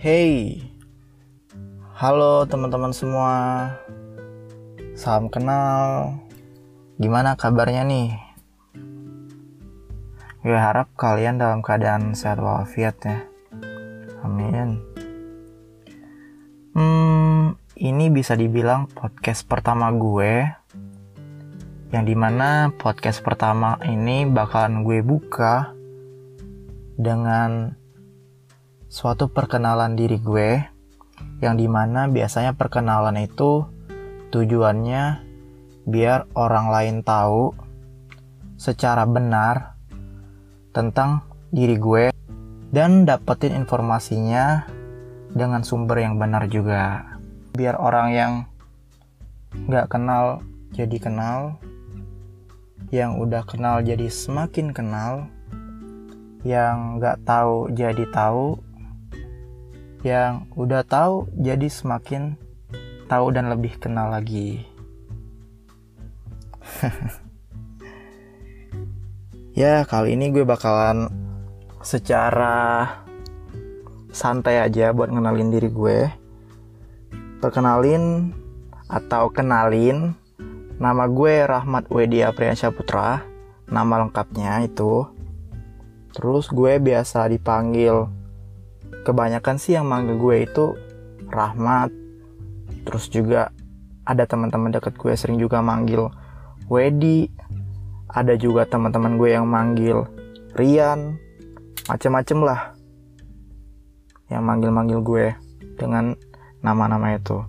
Hey, halo teman-teman semua. Salam kenal. Gimana kabarnya nih? Gue harap kalian dalam keadaan sehat walafiat ya. Amin. Hmm, ini bisa dibilang podcast pertama gue. Yang di mana podcast pertama ini bakalan gue buka dengan suatu perkenalan diri gue yang di mana biasanya perkenalan itu tujuannya biar orang lain tahu secara benar tentang diri gue dan dapetin informasinya dengan sumber yang benar juga. Biar orang yang nggak kenal jadi kenal yang udah kenal jadi semakin kenal yang nggak tahu jadi tahu yang udah tahu jadi semakin tahu dan lebih kenal lagi. ya, kali ini gue bakalan secara santai aja buat ngenalin diri gue. Perkenalin atau kenalin nama gue Rahmat Wedi Apriansyah Putra. Nama lengkapnya itu. Terus gue biasa dipanggil kebanyakan sih yang manggil gue itu Rahmat. Terus juga ada teman-teman deket gue sering juga manggil Wedi. Ada juga teman-teman gue yang manggil Rian. Macem-macem lah yang manggil-manggil gue dengan nama-nama itu.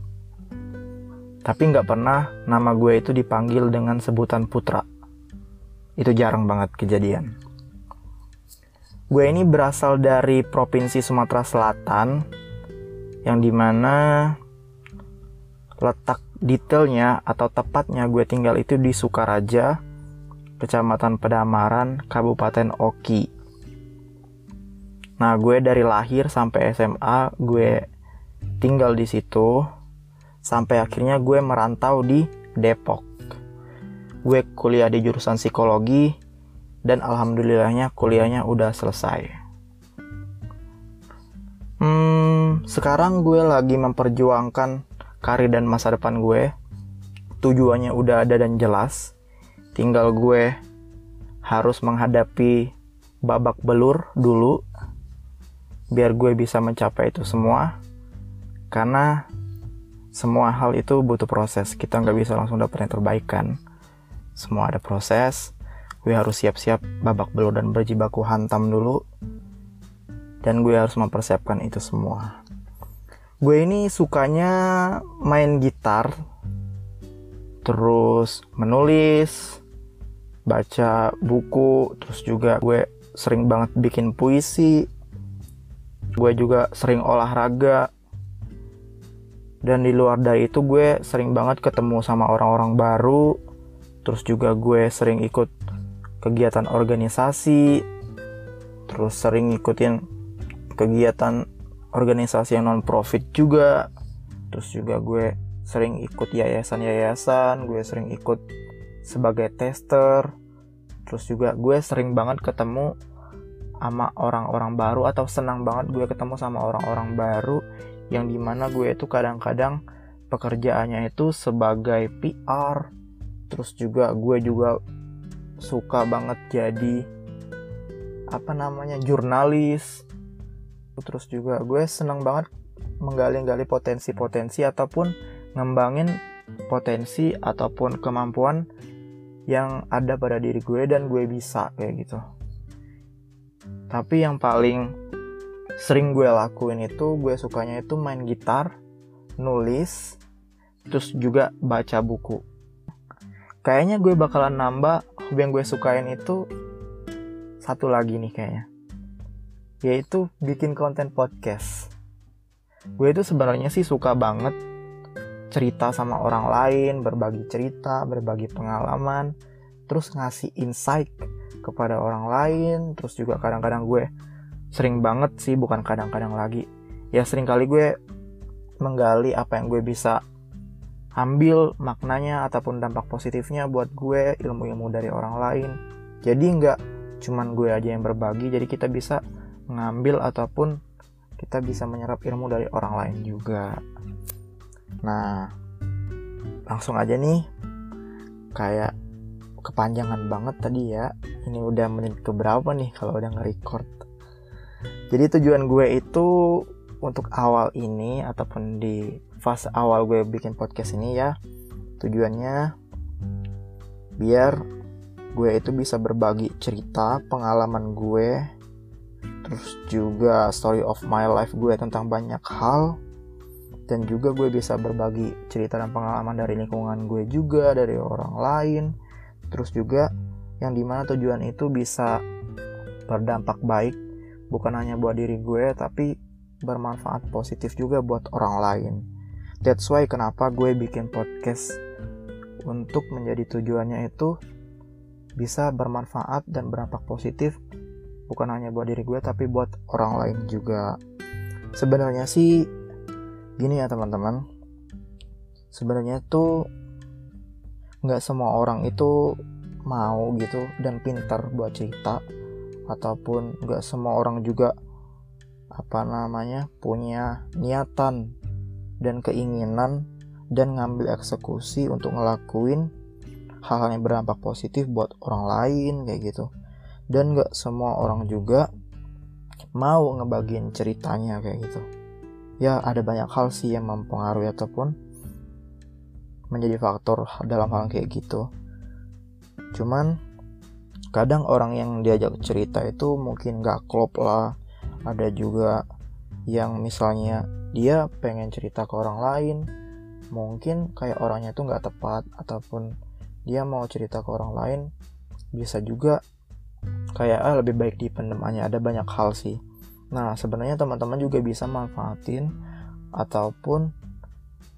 Tapi nggak pernah nama gue itu dipanggil dengan sebutan putra. Itu jarang banget kejadian Gue ini berasal dari Provinsi Sumatera Selatan yang di mana letak detailnya atau tepatnya gue tinggal itu di Sukaraja, Kecamatan Pedamaran, Kabupaten Oki. Nah, gue dari lahir sampai SMA gue tinggal di situ sampai akhirnya gue merantau di Depok. Gue kuliah di jurusan psikologi dan alhamdulillahnya kuliahnya udah selesai. Hmm, sekarang gue lagi memperjuangkan karir dan masa depan gue. Tujuannya udah ada dan jelas. Tinggal gue harus menghadapi babak belur dulu biar gue bisa mencapai itu semua. Karena semua hal itu butuh proses. Kita nggak bisa langsung dapat yang terbaik kan. Semua ada proses gue harus siap-siap babak belur dan berjibaku hantam dulu. Dan gue harus mempersiapkan itu semua. Gue ini sukanya main gitar terus menulis baca buku terus juga gue sering banget bikin puisi. Gue juga sering olahraga. Dan di luar dari itu gue sering banget ketemu sama orang-orang baru. Terus juga gue sering ikut kegiatan organisasi terus sering ngikutin kegiatan organisasi yang non profit juga. Terus juga gue sering ikut yayasan-yayasan gue sering ikut sebagai tester. Terus juga gue sering banget ketemu sama orang-orang baru atau senang banget gue ketemu sama orang-orang baru yang di mana gue itu kadang-kadang pekerjaannya itu sebagai PR terus juga gue juga suka banget jadi apa namanya jurnalis. Terus juga gue seneng banget menggali-gali potensi-potensi ataupun ngembangin potensi ataupun kemampuan yang ada pada diri gue dan gue bisa kayak gitu. Tapi yang paling sering gue lakuin itu gue sukanya itu main gitar nulis terus juga baca buku. Kayaknya gue bakalan nambah yang gue sukain itu satu lagi nih kayaknya. Yaitu bikin konten podcast. Gue itu sebenarnya sih suka banget cerita sama orang lain berbagi cerita berbagi pengalaman terus ngasih insight kepada orang lain terus juga kadang-kadang gue sering banget sih bukan kadang-kadang lagi. Ya sering kali gue menggali apa yang gue bisa ambil maknanya ataupun dampak positifnya buat gue ilmu-ilmu dari orang lain. Jadi nggak cuman gue aja yang berbagi jadi kita bisa ngambil ataupun kita bisa menyerap ilmu dari orang lain juga. Nah langsung aja nih kayak kepanjangan banget tadi ya. Ini udah menit keberapa nih kalau udah nge-record? Jadi tujuan gue itu untuk awal ini ataupun di fase awal gue bikin podcast ini ya. Tujuannya biar gue itu bisa berbagi cerita pengalaman gue terus juga story of my life gue tentang banyak hal dan juga gue bisa berbagi cerita dan pengalaman dari lingkungan gue juga dari orang lain. Terus juga yang di mana tujuan itu bisa berdampak baik bukan hanya buat diri gue tapi bermanfaat positif juga buat orang lain that's why kenapa gue bikin podcast untuk menjadi tujuannya itu bisa bermanfaat dan berdampak positif bukan hanya buat diri gue tapi buat orang lain juga. Sebenarnya sih gini ya teman-teman. Sebenarnya tuh nggak semua orang itu mau gitu dan pintar buat cerita ataupun nggak semua orang juga apa namanya punya niatan dan keinginan dan ngambil eksekusi untuk ngelakuin hal-hal yang berdampak positif buat orang lain kayak gitu. Dan gak semua orang juga mau ngebagiin ceritanya kayak gitu. Ya ada banyak hal sih yang mempengaruhi ataupun menjadi faktor dalam hal kayak gitu. Cuman kadang orang yang diajak cerita itu mungkin gak klop lah. Ada juga yang misalnya dia pengen cerita ke orang lain mungkin kayak orangnya tuh nggak tepat ataupun dia mau cerita ke orang lain bisa juga kayak ah, lebih baik di pendemannya ada banyak hal sih. Nah sebenarnya teman-teman juga bisa manfaatin ataupun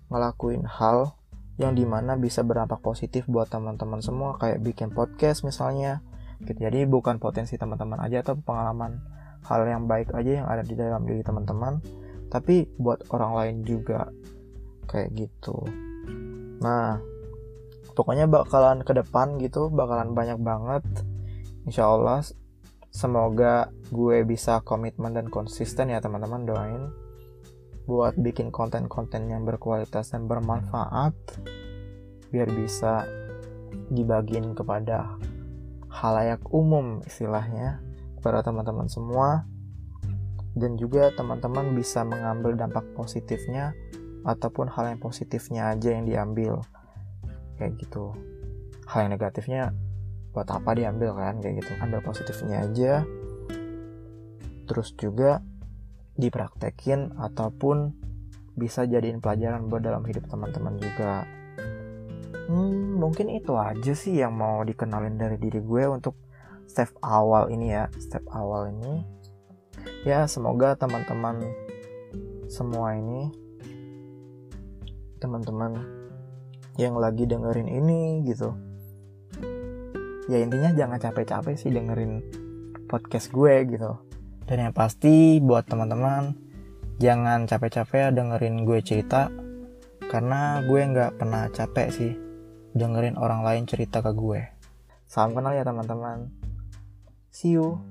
ngelakuin hal yang di mana bisa berdampak positif buat teman-teman semua kayak bikin podcast misalnya. Jadi bukan potensi teman-teman aja atau pengalaman hal yang baik aja yang ada di dalam diri teman-teman. Tapi buat orang lain juga kayak gitu. Nah pokoknya bakalan ke depan gitu bakalan banyak banget. Insya Allah semoga gue bisa komitmen dan konsisten ya teman-teman doain buat bikin konten-konten yang berkualitas dan bermanfaat biar bisa dibagiin kepada halayak umum istilahnya kepada teman-teman semua. Dan juga teman-teman bisa mengambil dampak positifnya ataupun hal yang positifnya aja yang diambil. Kayak gitu. Hal yang negatifnya buat apa diambil kan? Kayak gitu. Ambil positifnya aja. Terus juga dipraktekin ataupun bisa jadiin pelajaran buat dalam hidup teman-teman juga. Hmm, mungkin itu aja sih yang mau dikenalin dari diri gue untuk step awal ini ya step awal ini. Ya semoga teman-teman semua ini teman-teman yang lagi dengerin ini gitu. Ya intinya jangan capek-capek sih dengerin podcast gue gitu. Dan yang pasti buat teman-teman jangan capek-capek ya dengerin gue cerita karena gue nggak pernah capek sih dengerin orang lain cerita ke gue. Salam kenal ya teman-teman see you